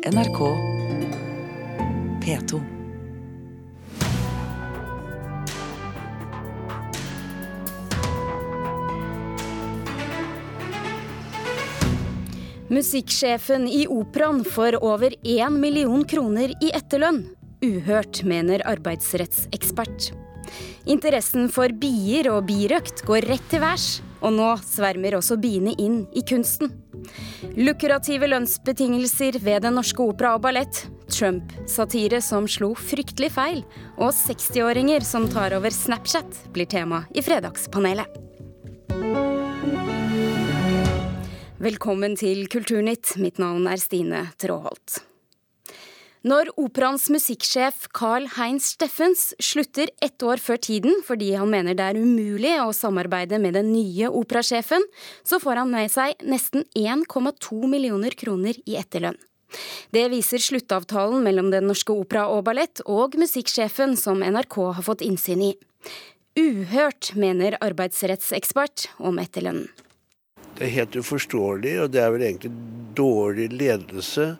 NRK P2. Musikksjefen i Operaen får over én million kroner i etterlønn. Uhørt, mener arbeidsrettsekspert. Interessen for bier og birøkt går rett til værs, og nå svermer også biene inn i kunsten. Lukrative lønnsbetingelser ved Den norske opera og ballett, Trump-satire som slo fryktelig feil, og 60-åringer som tar over Snapchat, blir tema i Fredagspanelet. Velkommen til Kulturnytt. Mitt navn er Stine Tråholt. Når operaens musikksjef Carl Heinz Steffens slutter ett år før tiden fordi han mener det er umulig å samarbeide med den nye operasjefen, så får han med seg nesten 1,2 millioner kroner i etterlønn. Det viser sluttavtalen mellom Den norske opera og ballett og musikksjefen som NRK har fått innsyn i. Uhørt, mener arbeidsrettsekspert om etterlønnen. Det er helt uforståelig, og det er vel egentlig dårlig ledelse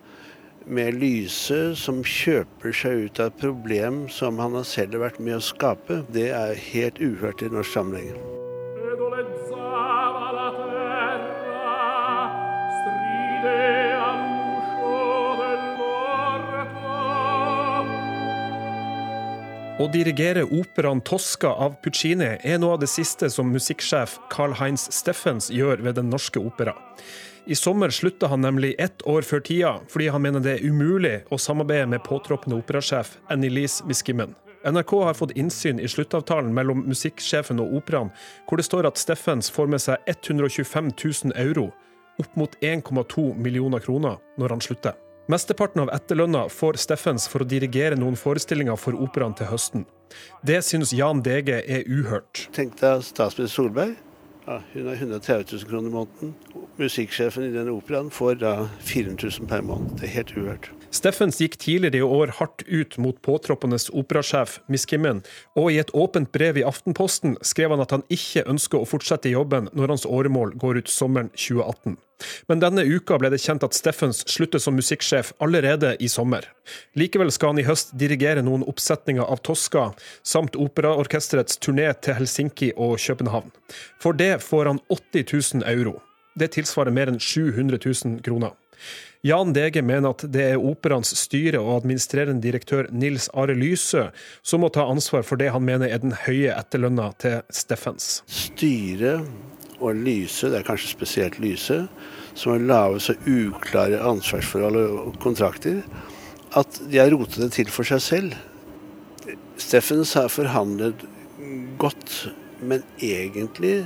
med Lyse som kjøper seg ut av et problem som han selv har vært med å skape. Det er helt uhørt i norsk sammenheng. Å dirigere operaen Tosca av Puccini er noe av det siste som musikksjef Carl Heinz Steffens gjør ved Den norske opera. I sommer slutta han nemlig ett år før tida, fordi han mener det er umulig å samarbeide med påtroppende operasjef Annelise Miskimmen. NRK har fått innsyn i sluttavtalen mellom musikksjefen og operaen, hvor det står at Steffens får med seg 125 000 euro, opp mot 1,2 millioner kroner, når han slutter. Mesteparten av etterlønna får Steffens for å dirigere noen forestillinger for operaen til høsten. Det synes Jan Dege er uhørt. Tenk deg statsminister Solberg. Ja, hun har 130 000 kroner i måneden. Musikksjefen i denne operaen får da 400 000 per måned. Det er helt uhørt. Steffens gikk tidligere i år hardt ut mot påtroppende operasjef Miss Kimmen, og i et åpent brev i Aftenposten skrev han at han ikke ønsker å fortsette i jobben når hans åremål går ut sommeren 2018. Men denne uka ble det kjent at Steffens slutter som musikksjef allerede i sommer. Likevel skal han i høst dirigere noen oppsetninger av Tosca, samt operaorkesterets turné til Helsinki og København. For det får han 80 000 euro. Det tilsvarer mer enn 700 000 kroner. Jan Dege mener at det er operaens styre og administrerende direktør Nils Are Lysø som må ta ansvar for det han mener er den høye etterlønna til Steffens. Styret og Lyse, det er kanskje spesielt Lyse, som har lave så uklare ansvarsforhold og kontrakter, at de har rotet det til for seg selv. Steffens har forhandlet godt, men egentlig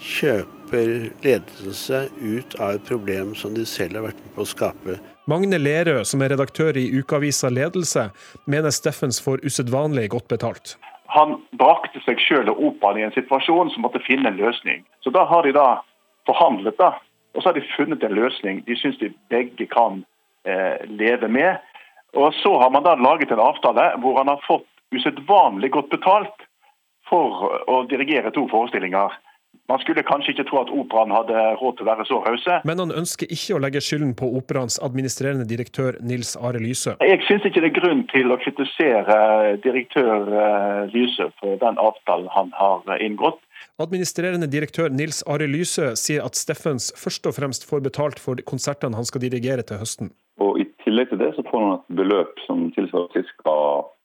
kjøper slipper ledelse ut av et problem som de selv har vært med på å skape. Magne Lerøe, som er redaktør i ukeavisa Ledelse, mener Steffens får usedvanlig godt betalt. Han brakte seg sjøl og operaen i en situasjon som måtte finne en løsning. Så da har de da forhandlet, da. Og så har de funnet en løsning de syns de begge kan eh, leve med. Og så har man da laget en avtale hvor han har fått usedvanlig godt betalt for å dirigere to forestillinger. Man skulle kanskje ikke tro at operaen hadde råd til å være så rause. Men han ønsker ikke å legge skylden på operaens administrerende direktør Nils Are Lyse. Jeg syns ikke det er grunn til å kritisere direktør eh, Lyse for den avtalen han har inngått. Administrerende direktør Nils Are Lyse sier at Steffens først og fremst får betalt for konsertene han skal dirigere til høsten. Og I tillegg til det så får han et beløp som tilsvarer ca.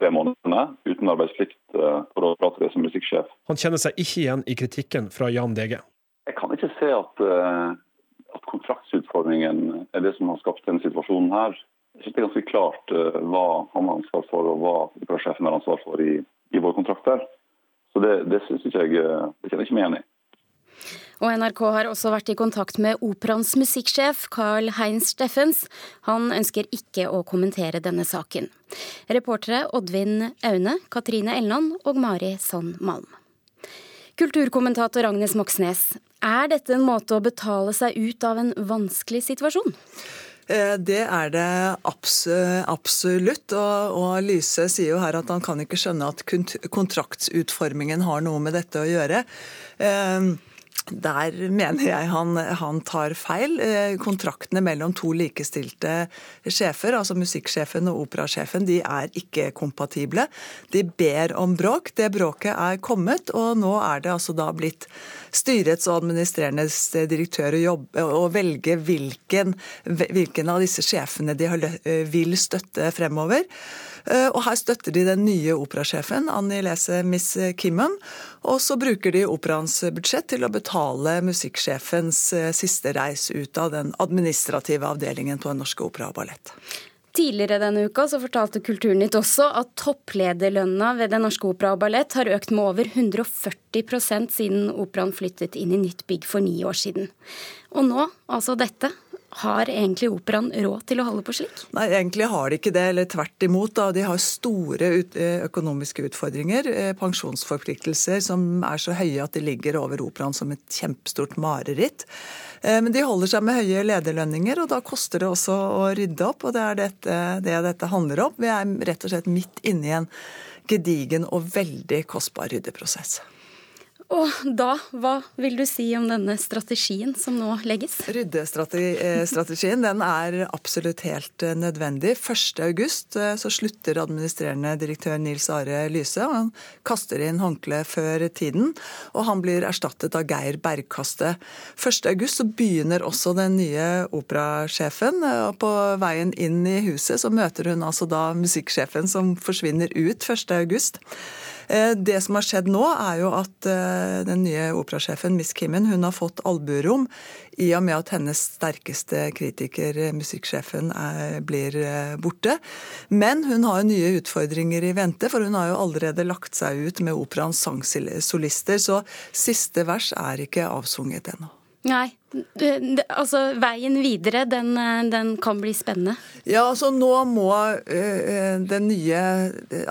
tre månedene uten arbeidsplikt eh, for å prate det som musikksjef. Han kjenner seg ikke igjen i kritikken fra Jan Dege. Jeg kan ikke se at, eh, at kontraktsutformingen er det som har skapt denne situasjonen her. Jeg synes Det er ganske klart eh, hva han har ansvar for og hva operasjefen har ansvar for i, i våre kontrakter. Så det, det synes ikke jeg, det kjenner jeg ikke meg igjen i. Og NRK har også vært i kontakt med operaens musikksjef Carl Heinz Steffens. Han ønsker ikke å kommentere denne saken. Reportere Oddvin Aune, Katrine Elland og Mari Sand Malm. Kulturkommentator Agnes Moxnes, er dette en måte å betale seg ut av en vanskelig situasjon? Eh, det er det absolutt. Og, Lyse sier jo her at han kan ikke skjønne at kontraktsutformingen har noe med dette å gjøre. Eh, Der mener jeg han, han, tar feil. Eh, kontraktene mellom to likestilte sjefer, altså musikksjefen og operasjefen, de er ikke kompatible. De ber om bråk. Det bråket er kommet, og nå er det altså da blitt styrets og administrerende direktør å, jobbe, å velge hvilken, hvilken av disse sjefene de vil støtte fremover. Eh, og her støtter de den nye operasjefen, Annie Lese Miss Kimmen. Og så bruker de operaens budsjett til å betale musikksjefens eh, siste reis ut av den administrative avdelingen på Den norske opera og ballett. Tidligere denne uka så fortalte Kulturnytt også at topplederlønna ved Den norske opera og ballett har økt med over 140% siden operaen flyttet inn i nytt bygg for ni år siden. Og nå, altså dette, har egentlig operaen råd til å holde på slik? Nei, egentlig har de ikke det, eller tvert imot. Da. De har store eh, økonomiske utfordringer. Eh, pensjonsforpliktelser som er så høye at de ligger over operaen som et kjempestort mareritt. Eh, men de holder seg med høye lederlønninger, og da koster det også å rydde opp. Og det er dette, det dette handler om. Vi er rett og slett midt inne i en gedigen og veldig kostbar ryddeprosess. Og da, hva vil du si om denne strategien som nå legges? Ryddestrategien den er absolutt helt eh, nødvendig. 1.8 eh, så slutter administrerende direktør Nils Are Lyse. og Han kaster inn håndkleet før tiden, og han blir erstattet av Geir Bergkaste. 1.8 så begynner også den nye operasjefen. Eh, og På veien inn i huset så møter hun altså da musikksjefen som forsvinner ut 1.8. Eh, det som har skjedd nå, er jo at eh, den nye operasjefen, Miss Kimmen, hun har fått albuerom i og med at hennes sterkeste kritiker, eh, musikksjefen, er, blir borte. Men hun har jo nye utfordringer i vente, for hun har jo allerede lagt seg ut med operaens sangsolister, så siste vers er ikke avsunget ennå. Nei, Altså, Veien videre, den, den, kan bli spennende? Ja, altså Nå må uh, det nye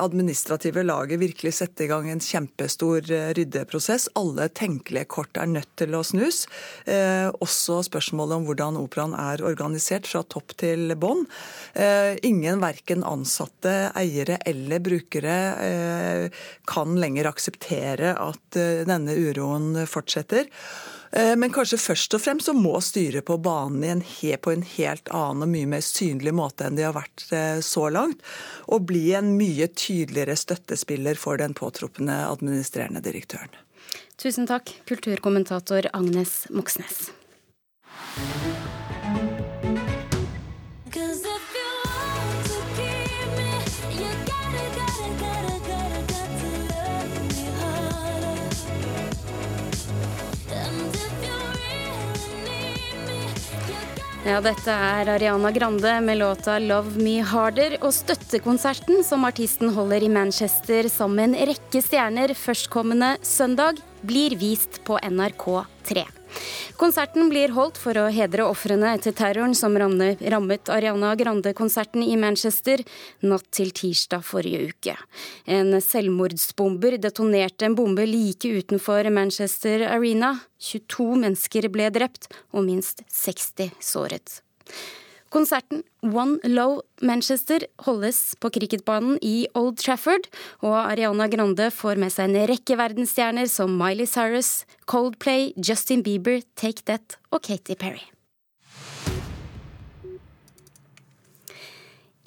administrative laget virkelig sette i gang en kjempestor uh, ryddeprosess. Alle tenkelige kort er nødt til å snus. Uh, også spørsmålet om hvordan operaen er organisert fra topp til bånn. ingen, verken ansatte, eiere eller brukere, kan lenger akseptere at denne uroen fortsetter. Eh, men kanskje først og fremst så må styret på banen en på en helt annen og mye mer synlig måte enn de har vært eh, så langt. Og bli en mye tydeligere støttespiller for den påtroppende administrerende direktøren. Tusen takk, kulturkommentator Agnes Moxnes. Ja, dette er Ariana Grande med låta 'Love Me Harder'. Og støttekonserten som artisten holder i Manchester sammen med en rekke stjerner førstkommende søndag, blir vist på NRK3. Konserten blir holdt for å hedre ofrene etter terroren som rammet Ariana Grande-konserten i Manchester natt til tirsdag forrige uke. En selvmordsbomber detonerte en bombe like utenfor Manchester Arena. 22 mennesker ble drept og minst 60 såret. Konserten One Low Manchester holdes på cricketbanen i Old Trafford, og Ariana Grande får med seg en rekke verdensstjerner som Miley Cyrus, Coldplay, Justin Bieber, Take That og Katy Perry.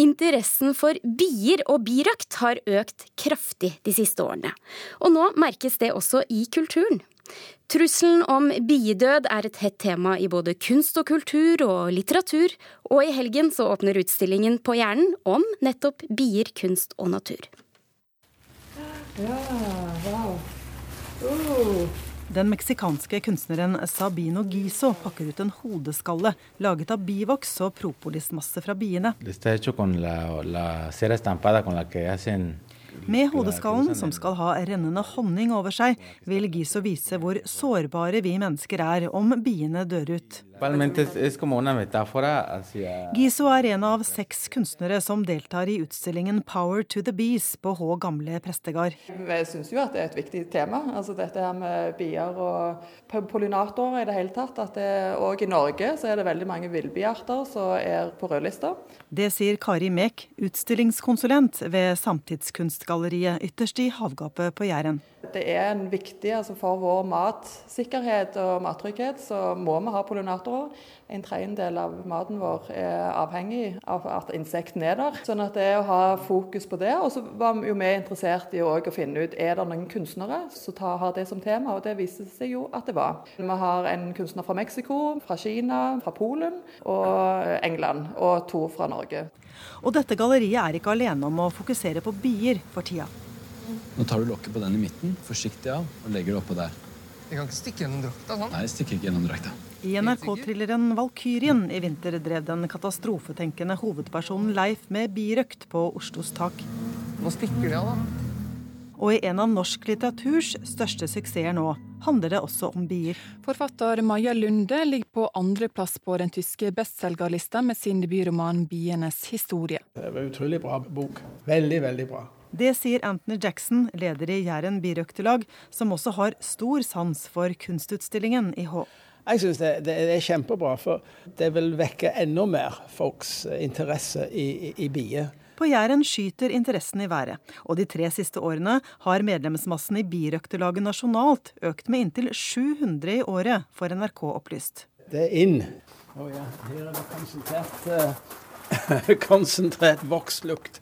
Interessen for bier og birøkt har økt kraftig de siste årene. Og nå merkes det også i kulturen. Trusselen om biedød er et hett tema i både kunst og kultur og litteratur, og i helgen så åpner utstillingen på Hjernen om nettopp bier, kunst og natur. Ja, wow. Oh. Den meksikanske kunstneren Sabino Giso pakker ut en hodeskalle laget av bivoks og propolismasse fra biene. Med hodeskallen, som skal ha rennende honning over seg, vil Giso vise hvor sårbare vi mennesker er om biene dør ut. Giso er en av seks kunstnere som deltar i utstillingen 'Power to the Bees' på Hå gamle prestegard. Jeg syns jo at det er et viktig tema. altså Dette her med bier og pollinatorer i det hele tatt. at det, Og i Norge så er det veldig mange villbiarter som er på rødlista. Det sier Kari Mek, utstillingskonsulent ved Samtidskunstgalleriet ytterst i havgapet på Jæren. Det er en viktig altså For vår matsikkerhet og mattrygghet så må vi ha pollinatorer. En tredjedel av maten vår er avhengig av at insektene er der. Sånn at det er å ha fokus på det. Og så var vi jo mer interessert i å finne ut er det noen kunstnere som har det som tema, og det viste seg jo at det var. Vi har en kunstner fra Mexico, fra Kina, fra Polen og England, og to fra Norge. Og dette galleriet er ikke alene om å fokusere på bier for tida. Nå tar du lokket på den i midten, forsiktig av, og legger det oppå der. Jeg kan ikke stikke gjennom drakta sånn. Nei, jeg stikker ikke gjennom drakta. I NRK-thrilleren 'Valkyrien' i vinter drev den katastrofetenkende hovedpersonen Leif med birøkt på Oslos tak. Nå stikker de av, da. Og i en av norsk litteraturs største suksesser nå handler det også om bier. Forfatter Maja Lunde ligger på andreplass på den tyske bestselgerlista med sin debutroman 'Bienes historie'. Det var en utrolig bra bok. Veldig, veldig bra. Det sier Anthony Jackson, leder i Jæren birøktelag, som også har stor sans for kunstutstillingen i Hå. Jeg syns det, det, er kjempebra, for det vil vekke enda mer folks interesse i, i, i bier. På Jæren skyter interessen i været, og de tre siste årene har medlemsmassen i birøktelaget nasjonalt økt med inntil 700 i året, får NRK opplyst. Det er inn. Oh, ja. Her er det konsentrert, uh, konsentrert vokslukt.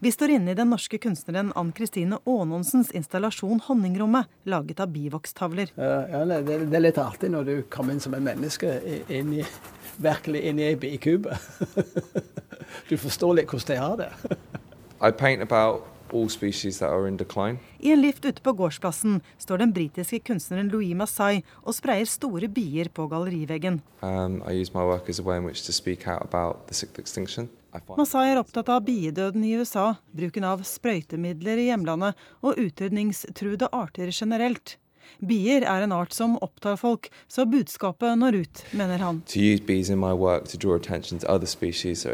Vi står inne i den norske kunstneren Ann Kristine Aanonsens installasjon Honningrommet, laget av bivokstavler. Ja, det, er litt artig når du kommer inn som en menneske inn i, virkelig inn i ei bikube. du forstår litt hvordan de har det. I paint about all species that are in decline. I en lift ute på gårdsplassen står den britiske kunstneren Louis Massai og sprayer store bier på galleriveggen. Um, I. Masai er opptatt av biedøden i USA, bruken av sprøytemidler i hjemlandet og utrydningstruede arter generelt. Bier er en art som opptar folk, så budskapet når ut, mener han. To use bees in my work to draw attention to other species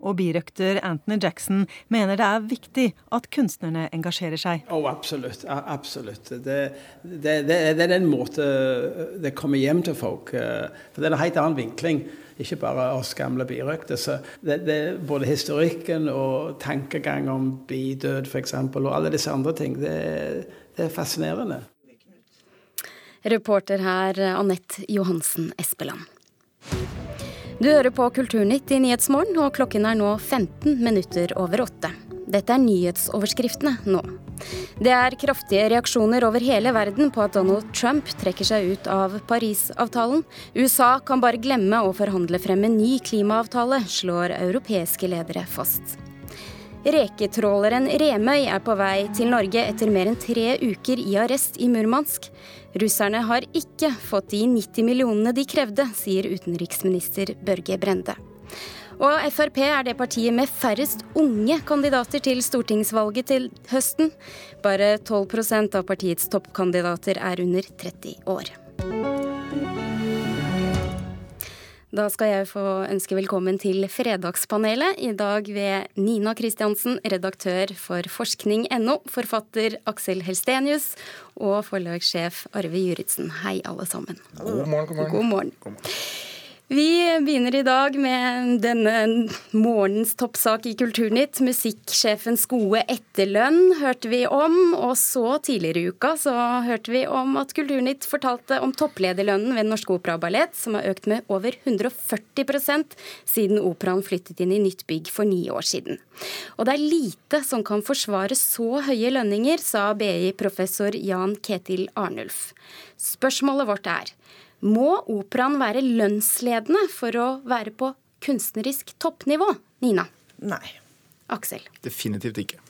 og birøkter Anthony Jackson mener det er viktig at kunstnerne engasjerer seg. Oh, absolutt. absolutt. Det, det, det, det er den måten det kommer hjem til folk. Eh, for det er en helt annen vinkling. Ikke bare oss gamle birøkter. Så det, det, både historikken og tankegang om bidød f.eks. og alle disse andre ting, det, det er fascinerende. Reporter her Anette Johansen Espeland. Du hører på Kulturnytt i Nyhetsmorgen, og klokken er nå 15 minutter over åtte. Dette er nyhetsoverskriftene nå. Det er kraftige reaksjoner over hele verden på at Donald Trump trekker seg ut av Parisavtalen. USA kan bare glemme å forhandle frem en ny klimaavtale, slår europeiske ledere fast. Reketråleren Remøy er på vei til Norge etter mer enn tre uker i arrest i Murmansk. Russerne har ikke fått de 90 millionene de krevde, sier utenriksminister Børge Brende. Og Frp er det partiet med færrest unge kandidater til stortingsvalget til høsten. Bare 12% av partiets toppkandidater er under 30 år. Da skal jeg få ønske velkommen til Fredagspanelet. I dag ved Nina Kristiansen, redaktør for forskning.no, forfatter Aksel Helstenius og forlagssjef Arve Juritzen. Hei, alle sammen. God morgen. God morgen. God morgen. Vi begynner i dag med denne morgenens toppsak i Kulturnytt. Musikksjefens gode etterlønn hørte vi om. Og så tidligere i uka så hørte vi om at Kulturnytt fortalte om topplederlønnen ved Norsk Opera Ballett, som har økt med over 140% siden operaen flyttet inn i nytt bygg for ni år siden. Og det er lite som kan forsvare så høye lønninger, sa BI-professor Jan Ketil Arnulf. Spørsmålet vårt er må operaen være lønnsledende for å være på kunstnerisk toppnivå? Nina? Nei. Aksel? Definitivt ikke.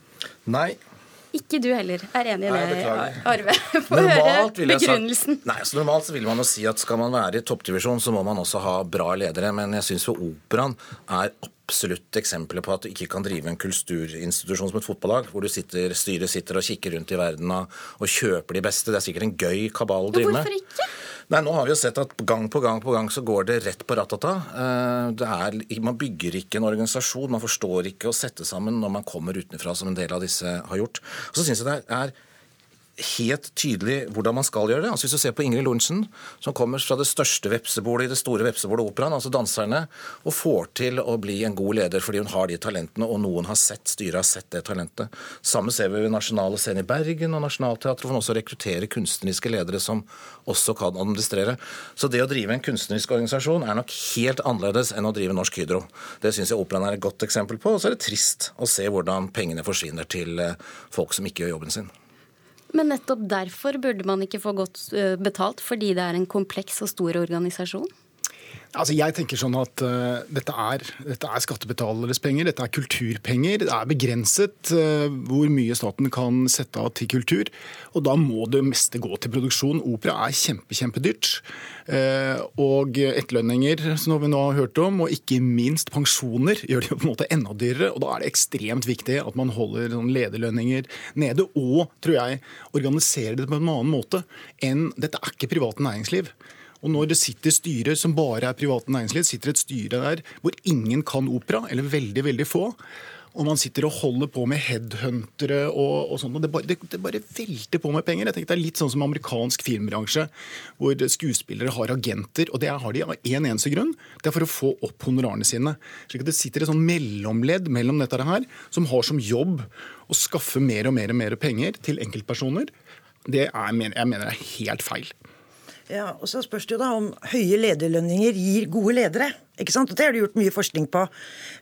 Nei. Ikke du heller er enig i det, Arve. Få høre begrunnelsen. Nei, så Normalt så vil man jo si at skal man være i toppdivisjon, så må man også ha bra ledere. Men jeg syns for operaen er absolutt eksempler på at du ikke kan drive en kulturinstitusjon som et fotballag, hvor du sitter, styret sitter og kikker rundt i verden og, og kjøper de beste. Det er sikkert en gøy kabal å drive med. Hvorfor ikke? Nei, Nå har vi jo sett at gang på gang på gang så går det rett på ratata. Eh, er, man bygger ikke en organisasjon. Man forstår ikke å sette sammen når man kommer utenfra, som en del av disse har gjort. Og så synes jeg det er helt tydelig hvordan man skal gjøre det. Altså Hvis du ser på Ingrid Lorentzen, som kommer fra det største vepsebolet i det store vepsebolet Operaen, altså danserne, og får til å bli en god leder fordi hun har de talentene, og noen har sett, styret har sett det talentet. Samme ser vi ved Nasjonale Scene i Bergen og Nationaltheatret, hvor man også rekrutterer kunstneriske ledere som også kan administrere. Så det å drive en kunstnerisk organisasjon er nok helt annerledes enn å drive Norsk Hydro. Det syns jeg Operaen er et godt eksempel på. Og så er det trist å se hvordan pengene forsvinner til eh, folk som ikke gjør jobben sin. Men nettopp derfor burde man ikke få godt eh, betalt, fordi det er en kompleks og stor organisasjon? Altså jeg tenker sånn at uh, dette, er, dette, er, skattebetaleres penger, dette er kulturpenger. Det er begrenset uh, hvor mye staten kan sette av til kultur. Og da må det meste gå til produksjon. Opera er kjempe, kjempedyrt. Uh, og etterlønninger, som vi nå har hørt om, og ikke minst pensjoner, gjør det jo på en måte enda dyrere. Og da er det ekstremt viktig at man holder sånn lederlønninger nede. Og, tror jeg, organiserer det på en annen måte enn Dette er ikke privat næringsliv. Og når det sitter styrer som bare er private næringsliv, sitter et styre der hvor ingen kan opera, eller veldig, veldig få, og man sitter og holder på med headhuntere og, og sånn, og det bare, det, det bare, velter på med penger. Jeg tenker Det er litt sånn som amerikansk filmbransje, hvor skuespillere har agenter. Og det har de av én en eneste grunn. Det er for å få opp honorarene sine. slik at Det sitter et sånn mellomledd mellom dette her, som har som jobb å skaffe mer og mer og mer penger til enkeltpersoner. Det er, jeg mener er helt feil. Ja, og Så spørs det jo da om høye lederlønninger gir gode ledere. ikke sant? Og Det har du gjort mye forskning på.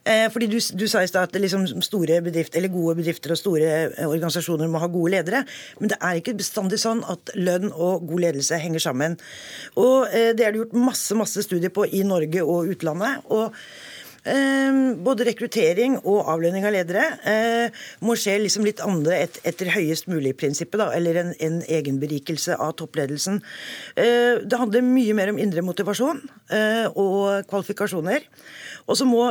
Eh, fordi Du, du sa i stad at liksom store bedrifter, eller gode bedrifter og store eh, organisasjoner må ha gode ledere. Men det er ikke bestandig sånn at lønn og god ledelse henger sammen. Og eh, Det har du gjort masse masse studier på i Norge og utlandet. og både rekruttering og avlønning av ledere eh, må skje liksom litt andre et, etter høyest mulig-prinsippet, eller en, en egenberikelse av toppledelsen. Eh, det handler mye mer om indre motivasjon eh, og kvalifikasjoner. Og så må,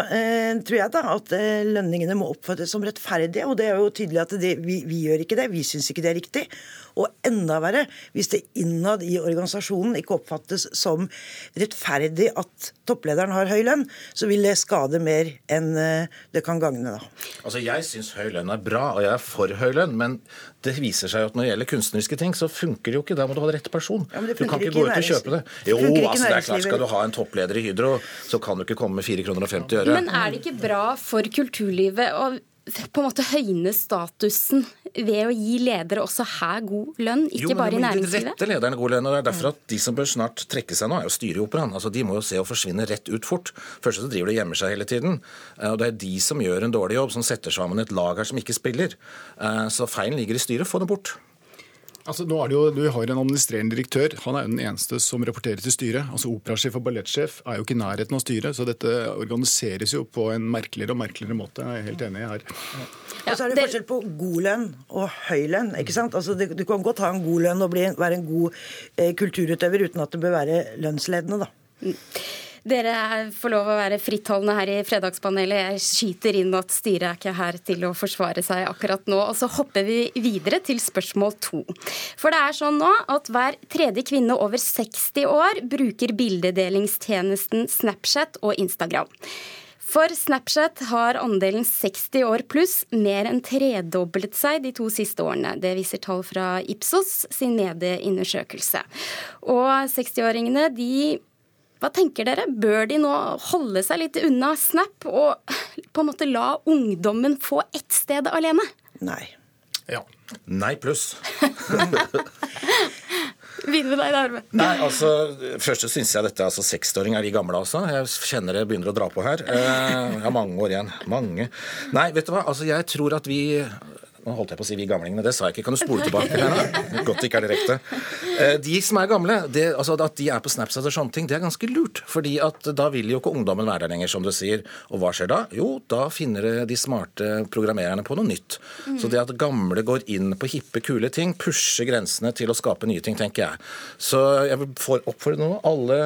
tror jeg da, at lønningene må oppfattes som rettferdige. Og det er jo tydelig at det, vi, vi gjør ikke det. Vi syns ikke det er riktig. Og enda verre hvis det innad i organisasjonen ikke oppfattes som rettferdig at topplederen har høy lønn, så vil det skade mer enn eh, det kan gagne. da. Altså, Jeg syns høy lønn er bra, og jeg er for høy lønn. Men det viser seg at når det gjelder kunstneriske ting, så funker det jo ikke. Da må du ha rett person. Ja, du kan ikke gå ut og kjøpe det. Jo, altså, det er klart, skal du ha en toppleder i Hydro, så kan du ikke komme med fire kroner 50 øre. Men er det ikke bra for kulturlivet? å på en måte høyne statusen ved å gi ledere også her god lønn, ikke jo, bare i næringslivet? Jo, men de rette lederne god lønn, og det er derfor at De som bør snart trekke seg nå, er jo styret i Operaen. Altså, de må jo se å forsvinne rett ut fort. Først så driver de og gjemmer seg hele tiden. Eh, og Det er de som gjør en dårlig jobb, som setter sammen et lag her som ikke spiller. Eh, så feilen ligger i styret. Få det bort. Altså, nå er det jo, Du har en administrerende direktør. Han er jo den eneste som rapporterer til styret. Altså Operasjef og ballettsjef er jo ikke i nærheten av styret, så dette organiseres jo på en merkeligere og merkeligere måte. Jeg er helt enig her. Ja. Ja, og så er det forskjell på god lønn og høy lønn. ikke sant? Altså, Du kan godt ha en god lønn og bli, være en god eh, kulturutøver uten at det bør være lønnsledende. da. Dere får lov å være frittalende her i Fredagspanelet. Jeg skyter inn at styret er ikke her til å forsvare seg akkurat nå. Og så hopper vi videre til spørsmål to. For det er sånn nå at hver tredje kvinne over 60 år bruker bildedelingstjenesten Snapchat og Instagram. For Snapchat har andelen 60 år pluss mer enn tredoblet seg de to siste årene. Det viser tall fra Ipsos sin medieundersøkelse. Og 60-åringene de hva tenker dere? Bør de nå holde seg litt unna Snap og på en måte la ungdommen få ett sted alene? Nei. Ja. Nei pluss. Begynn med deg, Arve. Nei, altså, Først syns jeg dette altså 60-åringer er de gamle, altså. Jeg kjenner det begynner å dra på her. Eh, jeg har mange år igjen. Mange. Nei, vet du hva. Altså, jeg tror at vi nå holdt jeg på å si vi gamlingene, det sa jeg ikke. Kan du spole tilbake? her Godt det ikke er direkte. Eh, de som er gamle, det, altså at de er på Snapchat og sånne ting, det er ganske lurt. fordi at da vil jo ikke ungdommen være der lenger, som du sier. Og hva skjer da? Jo, da finner de smarte programmererne på noe nytt. Mm. Så det at gamle går inn på hippe, kule ting, pusher grensene til å skape nye ting, tenker jeg. Så jeg vil oppfordre nå alle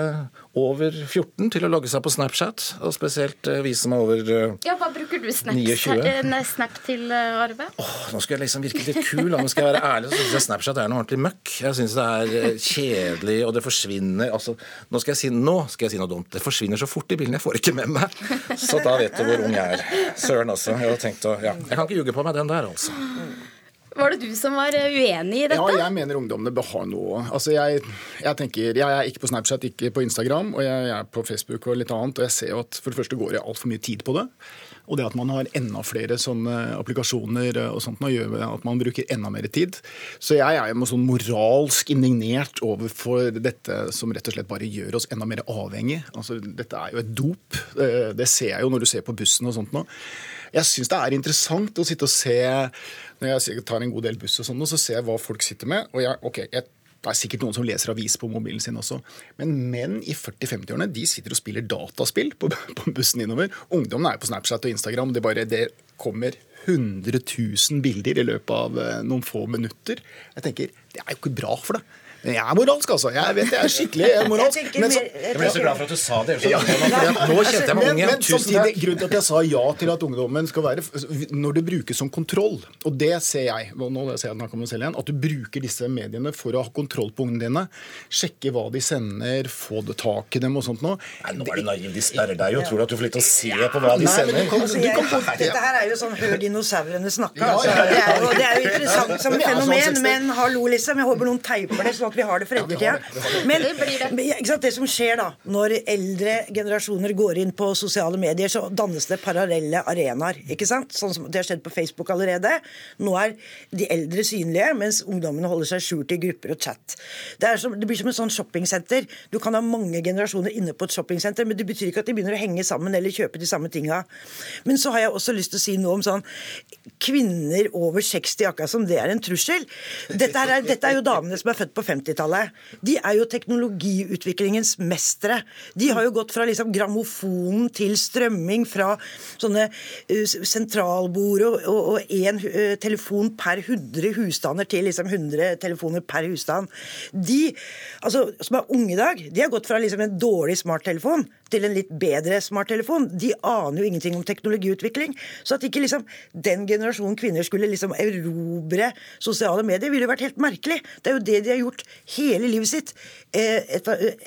over 14 til å logge seg på Snapchat, og spesielt eh, vi som er over uh, Ja, Hva bruker du Snap, 29. Snap til, Arve? Oh, nå skal jeg liksom virke litt kul, nå skal jeg være ærlig. så syns jeg Snapchat er noe ordentlig møkk. Jeg syns det er eh, kjedelig, og det forsvinner altså, nå, skal jeg si, nå skal jeg si noe dumt. Det forsvinner så fort i bilen, jeg får ikke med meg. Så da vet du hvor ung jeg er. Søren også. Jeg, tenkt å, ja. jeg kan ikke ljuge på meg den der, altså. Var det du som var eh, uenig i dette? Ja, jeg mener ungdommene bør ha noe. Altså, jeg, jeg, tenker, jeg er ikke på Snapchat, ikke på Instagram, og jeg er på Facebook og litt annet. Og jeg ser jo at for det første går det altfor mye tid på det. Og det at man har enda flere sånne applikasjoner og sånt, nå gjør at man bruker enda mer tid. Så jeg er jo sånn moralsk indignert overfor dette som rett og slett bare gjør oss enda mer avhengig. Altså, dette er jo et dop. Eh, det ser jeg jo når du ser på bussen og sånt nå. Jeg syns det er interessant å sitte og se Når jeg tar en god del buss og sånn, så ser jeg hva folk sitter med. og jeg, ok, jeg det er sikkert noen som leser avis på mobilen sin også. Men menn i 40-50-årene de sitter og spiller dataspill på, på bussen innover. Ungdommen er jo på Snapchat og Instagram. Det, bare, det kommer 100 000 bilder i løpet av eh, noen få minutter. Jeg tenker, Det er jo ikke bra for det. Jeg er moralsk, altså. Jeg vet jeg er skikkelig moralsk. Jeg, men så, jeg ble så glad for at du sa det. Ja. Nå kjente jeg meg unge Men samtidig. Grunnen til at jeg sa ja til at ungdommen skal være Når det brukes som kontroll, og det ser jeg nå ser jeg at om selv igjen, at du bruker disse mediene for å ha kontroll på ungene dine, sjekke hva de sender, få det tak i dem og sånt noe. Nei, nå er du naiv. De sperrer deg jo. Tror du at du får litt å se på hva de Nei, sender? Kan, du jeg, dette her er jo sånn hør dinosaurene snakke. Altså. Det, er jo, det er jo interessant som fenomen, men hallo, liksom. Jeg håper noen teiper det, sånn at vi har det for ettertida. Men det, det som skjer da, når eldre generasjoner går inn på sosiale medier, så dannes det parallelle arenaer. ikke sant? Sånn som Det har skjedd på Facebook allerede. Nå er de eldre synlige, mens ungdommene holder seg skjult i grupper og chat. Det, som, det blir som et sånn shoppingsenter. Du kan ha mange generasjoner inne på et shoppingsenter, men det betyr ikke at de begynner å henge sammen eller kjøpe de samme tinga. Men så har jeg også lyst til å si noe om sånn kvinner over 60, akkurat som det er en trussel. Dette er, dette er jo damene som er født på 50-tallet. De er jo teknologiutviklingens mestere. De har jo gått fra liksom grammofonen til strømming, fra sånne uh, sentralbord og én uh, telefon per 100 husstander til liksom 100 telefoner per husstand. De altså, som er unge i dag, de har gått fra liksom en dårlig smarttelefon til en litt bedre smarttelefon. De aner jo ingenting om teknologiutvikling. Så at ikke liksom den generasjonen kvinner skulle liksom erobre sosiale medier, ville jo vært helt merkelig. Det er jo det de har gjort hele livet sitt. Eh,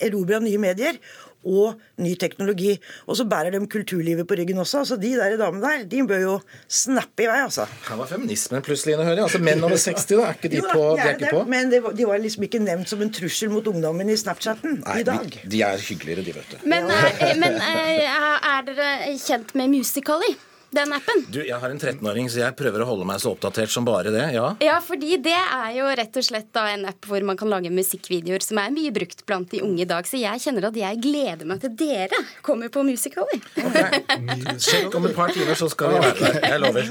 Erobra nye medier og ny teknologi. Og så bærer de kulturlivet på ryggen også. altså De der damene der, de bør jo snappe i vei, altså. Her var feminismen plutselig inne, hører jeg. Altså Menn over 60, da, er ikke de, på, de er ikke på? Men de var, de var, liksom ikke nevnt som en trussel mot ungdommen i Snapchatten Nei, i dag. De, de er hyggeligere, de, vet du. Men, er, men er, er dere kjent med Musical.ly? Den appen? Du, Jeg har en 13-åring, så jeg prøver å holde meg så oppdatert som bare det. Ja, ja fordi det er jo rett og slett da en app hvor man kan lage musikkvideoer som er mye brukt blant de unge i dag. Så jeg kjenner at jeg gleder meg til dere kommer på Musical.ly. Okay. Sjekk om et par timer, så skal vi være der. Jeg lover.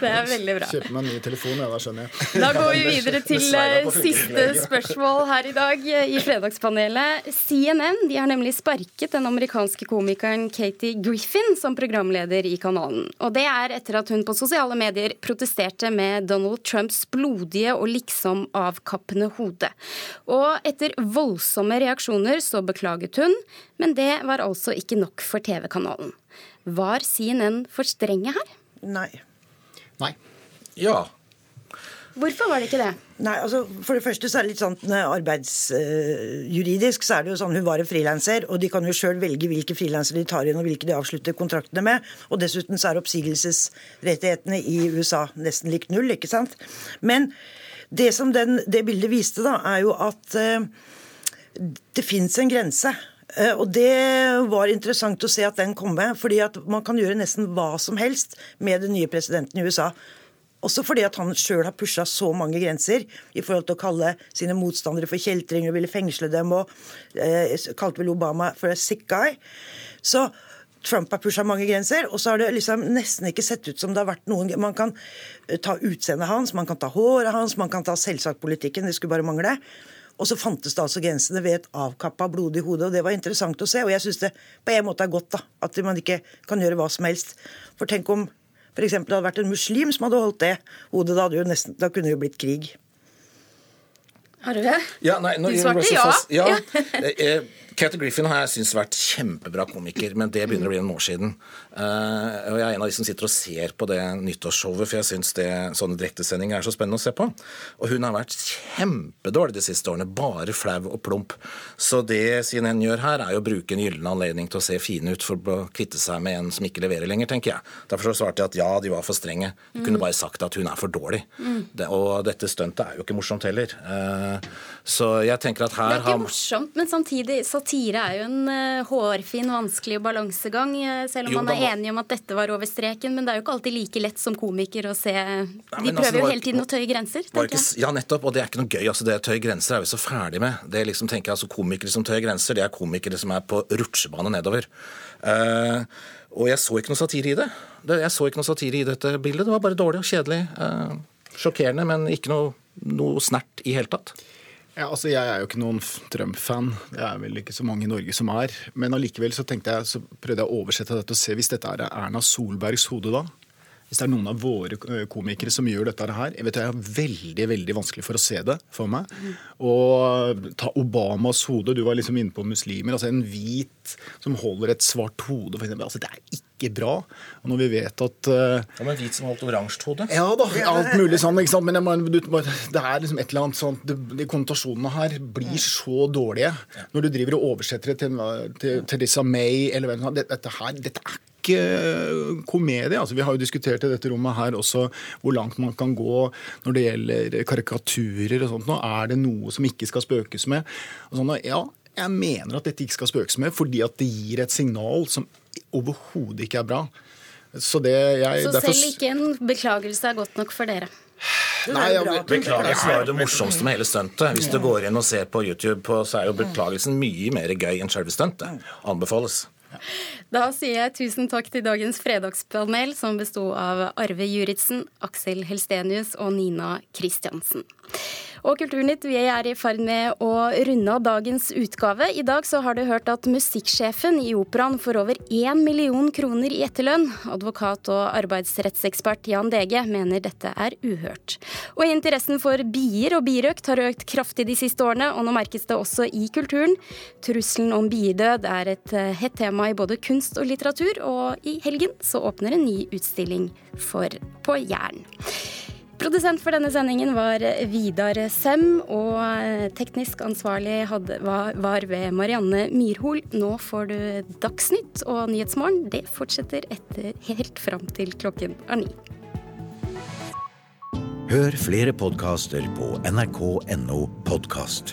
Det er veldig bra. Kjøper meg en ny telefon, ja, da skjønner jeg. Da går vi videre til eh, siste spørsmål her i dag i Fredagspanelet. CNN de har nemlig sparket den amerikanske komikeren Katie Griffin som programleder i kanalen. Og det er etter at hun på sosiale medier protesterte med Donald Trumps blodige og liksom avkappende hode. Og etter voldsomme reaksjoner så beklaget hun, men det var altså ikke nok for TV-kanalen. Var CNN for strenge her? Nei. Nei. Ja. Hvorfor var det ikke det? Nei, altså For det første så er det litt sånn arbeidsjuridisk uh, så er det jo sånn hun var en frilanser, og de kan jo sjøl velge hvilke frilansere de tar inn og hvilke de avslutter kontraktene med. Og dessuten så er oppsigelsesrettighetene i USA nesten lik null, ikke sant. Men det som den, det bildet viste, da, er jo at uh, det fins en grense. Uh, og det var interessant å se at den kom med, fordi at man kan gjøre nesten hva som helst med den nye presidenten i USA. Også fordi at han sjøl har pusha så mange grenser i forhold til å kalle sine motstandere for kjeltringer og ville fengsle dem, og eh, kalte vel Obama for a sick guy. Så Trump har pusha mange grenser, og så har det liksom nesten ikke sett ut som det har vært noen Man kan eh, ta utseendet hans, man kan ta håret hans, man kan ta selvsagt politikken, det skulle bare mangle. Og så fantes det altså grensene ved et avkappa, blodig hode, og det var interessant å se. Og jeg syns det på en måte er godt da, at man ikke kan gjøre hva som helst. For tenk om f.eks. det hadde vært en muslim som hadde holdt det hodet, da, hadde nesten, da kunne det jo blitt krig. Har du det? Ja, nei, du svarte ja. Fast, ja. Eh, Griffin har jeg syntes vært kjempebra komiker, men det begynner å bli en år siden. Uh, og Jeg er en av de som sitter og ser på det nyttårsshowet, for jeg syns sånne direktesendinger er så spennende å se på. Og hun har vært kjempedårlig de siste årene. Bare flau og plump. Så det CNN gjør her, er jo å bruke en gyllen anledning til å se fine ut for å kvitte seg med en som ikke leverer lenger, tenker jeg. Derfor så svarte jeg at ja, de var for strenge. De kunne mm. bare sagt at hun er for dårlig. Mm. Det, og dette stuntet er jo ikke morsomt heller. Uh, så jeg tenker at her Det er ikke morsomt, men samtidig så satire er jo en uh, hårfin, vanskelig balansegang. Uh, selv om jo, man er enig om at dette var over streken. Men det er jo ikke alltid like lett som komiker å se Nei, De altså, prøver altså, jo hele tiden å tøye grenser. Ikke, ja, nettopp. Og det er ikke noe gøy. altså Det å tøye grenser er vi så ferdig med. Det liksom, tenker jeg, altså Komikere som tøyer grenser, det er komikere som er på rutsjebane nedover. Uh, og jeg så ikke noe satire i det. Jeg så ikke noe satire i dette bildet. Det var bare dårlig og kjedelig. sjokkerende, men ikke noe, noe snert i hele tatt. Ja, altså Jeg er jo ikke noen Trump-fan. Det er vel ikke så mange i Norge som er. Men allikevel så tenkte jeg, så prøvde jeg å oversette dette og se hvis dette er Erna Solbergs hode, da. Hvis det er noen av våre komikere som gjør dette her Jeg vet jeg har veldig veldig vanskelig for å se det for meg. Og ta Obamas hode. Du var liksom inne på muslimer. altså En hvit som holder et svart hode, for eksempel. Altså, det er ikke bra. Og når vi vet at uh, Ja, Men hvit som holdt oransje hode? Ja da, alt mulig sånn. ikke sant? Men jeg, det er liksom et eller annet sånt De konnotasjonene her blir så dårlige når du driver og oversetter det til, til Teresa May eller hvem som Dette her, dette er komedie. Altså, vi har jo diskutert i dette rommet her også hvor langt man kan gå når det gjelder karikaturer og sånt. Nå er det noe som ikke skal spøkes med. Og sånn, ja, jeg mener at dette ikke skal spøkes med, fordi at det gir et signal som overhodet ikke er bra. Så, det, jeg, Så selv ikke en beklagelse er godt nok for dere? Nei, ja, Beklagelse var jo det morsomste med hele stuntet. Hvis du går inn og ser på YouTube, så er jo beklagelsen mye mer gøy enn selve stuntet. Anbefales. Da sier jeg tusen takk til dagens fredagspanel, som besto av Arve Juritzen, Aksel Helstenius og Nina Kristiansen. Og Kulturnytt, vi er i ferd med å runde av dagens utgave. I dag så har du hørt at musikksjefen i Operaen får over én million kroner i etterlønn. Advokat og arbeidsrettsekspert Jan Dege mener dette er uhørt. Og interessen for bier og birøkt har økt kraftig de siste årene, og nå merkes det også i kulturen. Trusselen om biedød er et eh, hett tema i både kunst og litteratur, og i helgen så åpner en ny utstilling for på Jæren. Produsent for denne sendingen var Vidar Sem, og teknisk ansvarlig hadde, var, var, ved Marianne Myrhol. Nå får du Dagsnytt og Nyhetsmorgen. Det fortsetter etter, helt fram til klokken er ni. Hør flere podkaster på nrk.no podkast.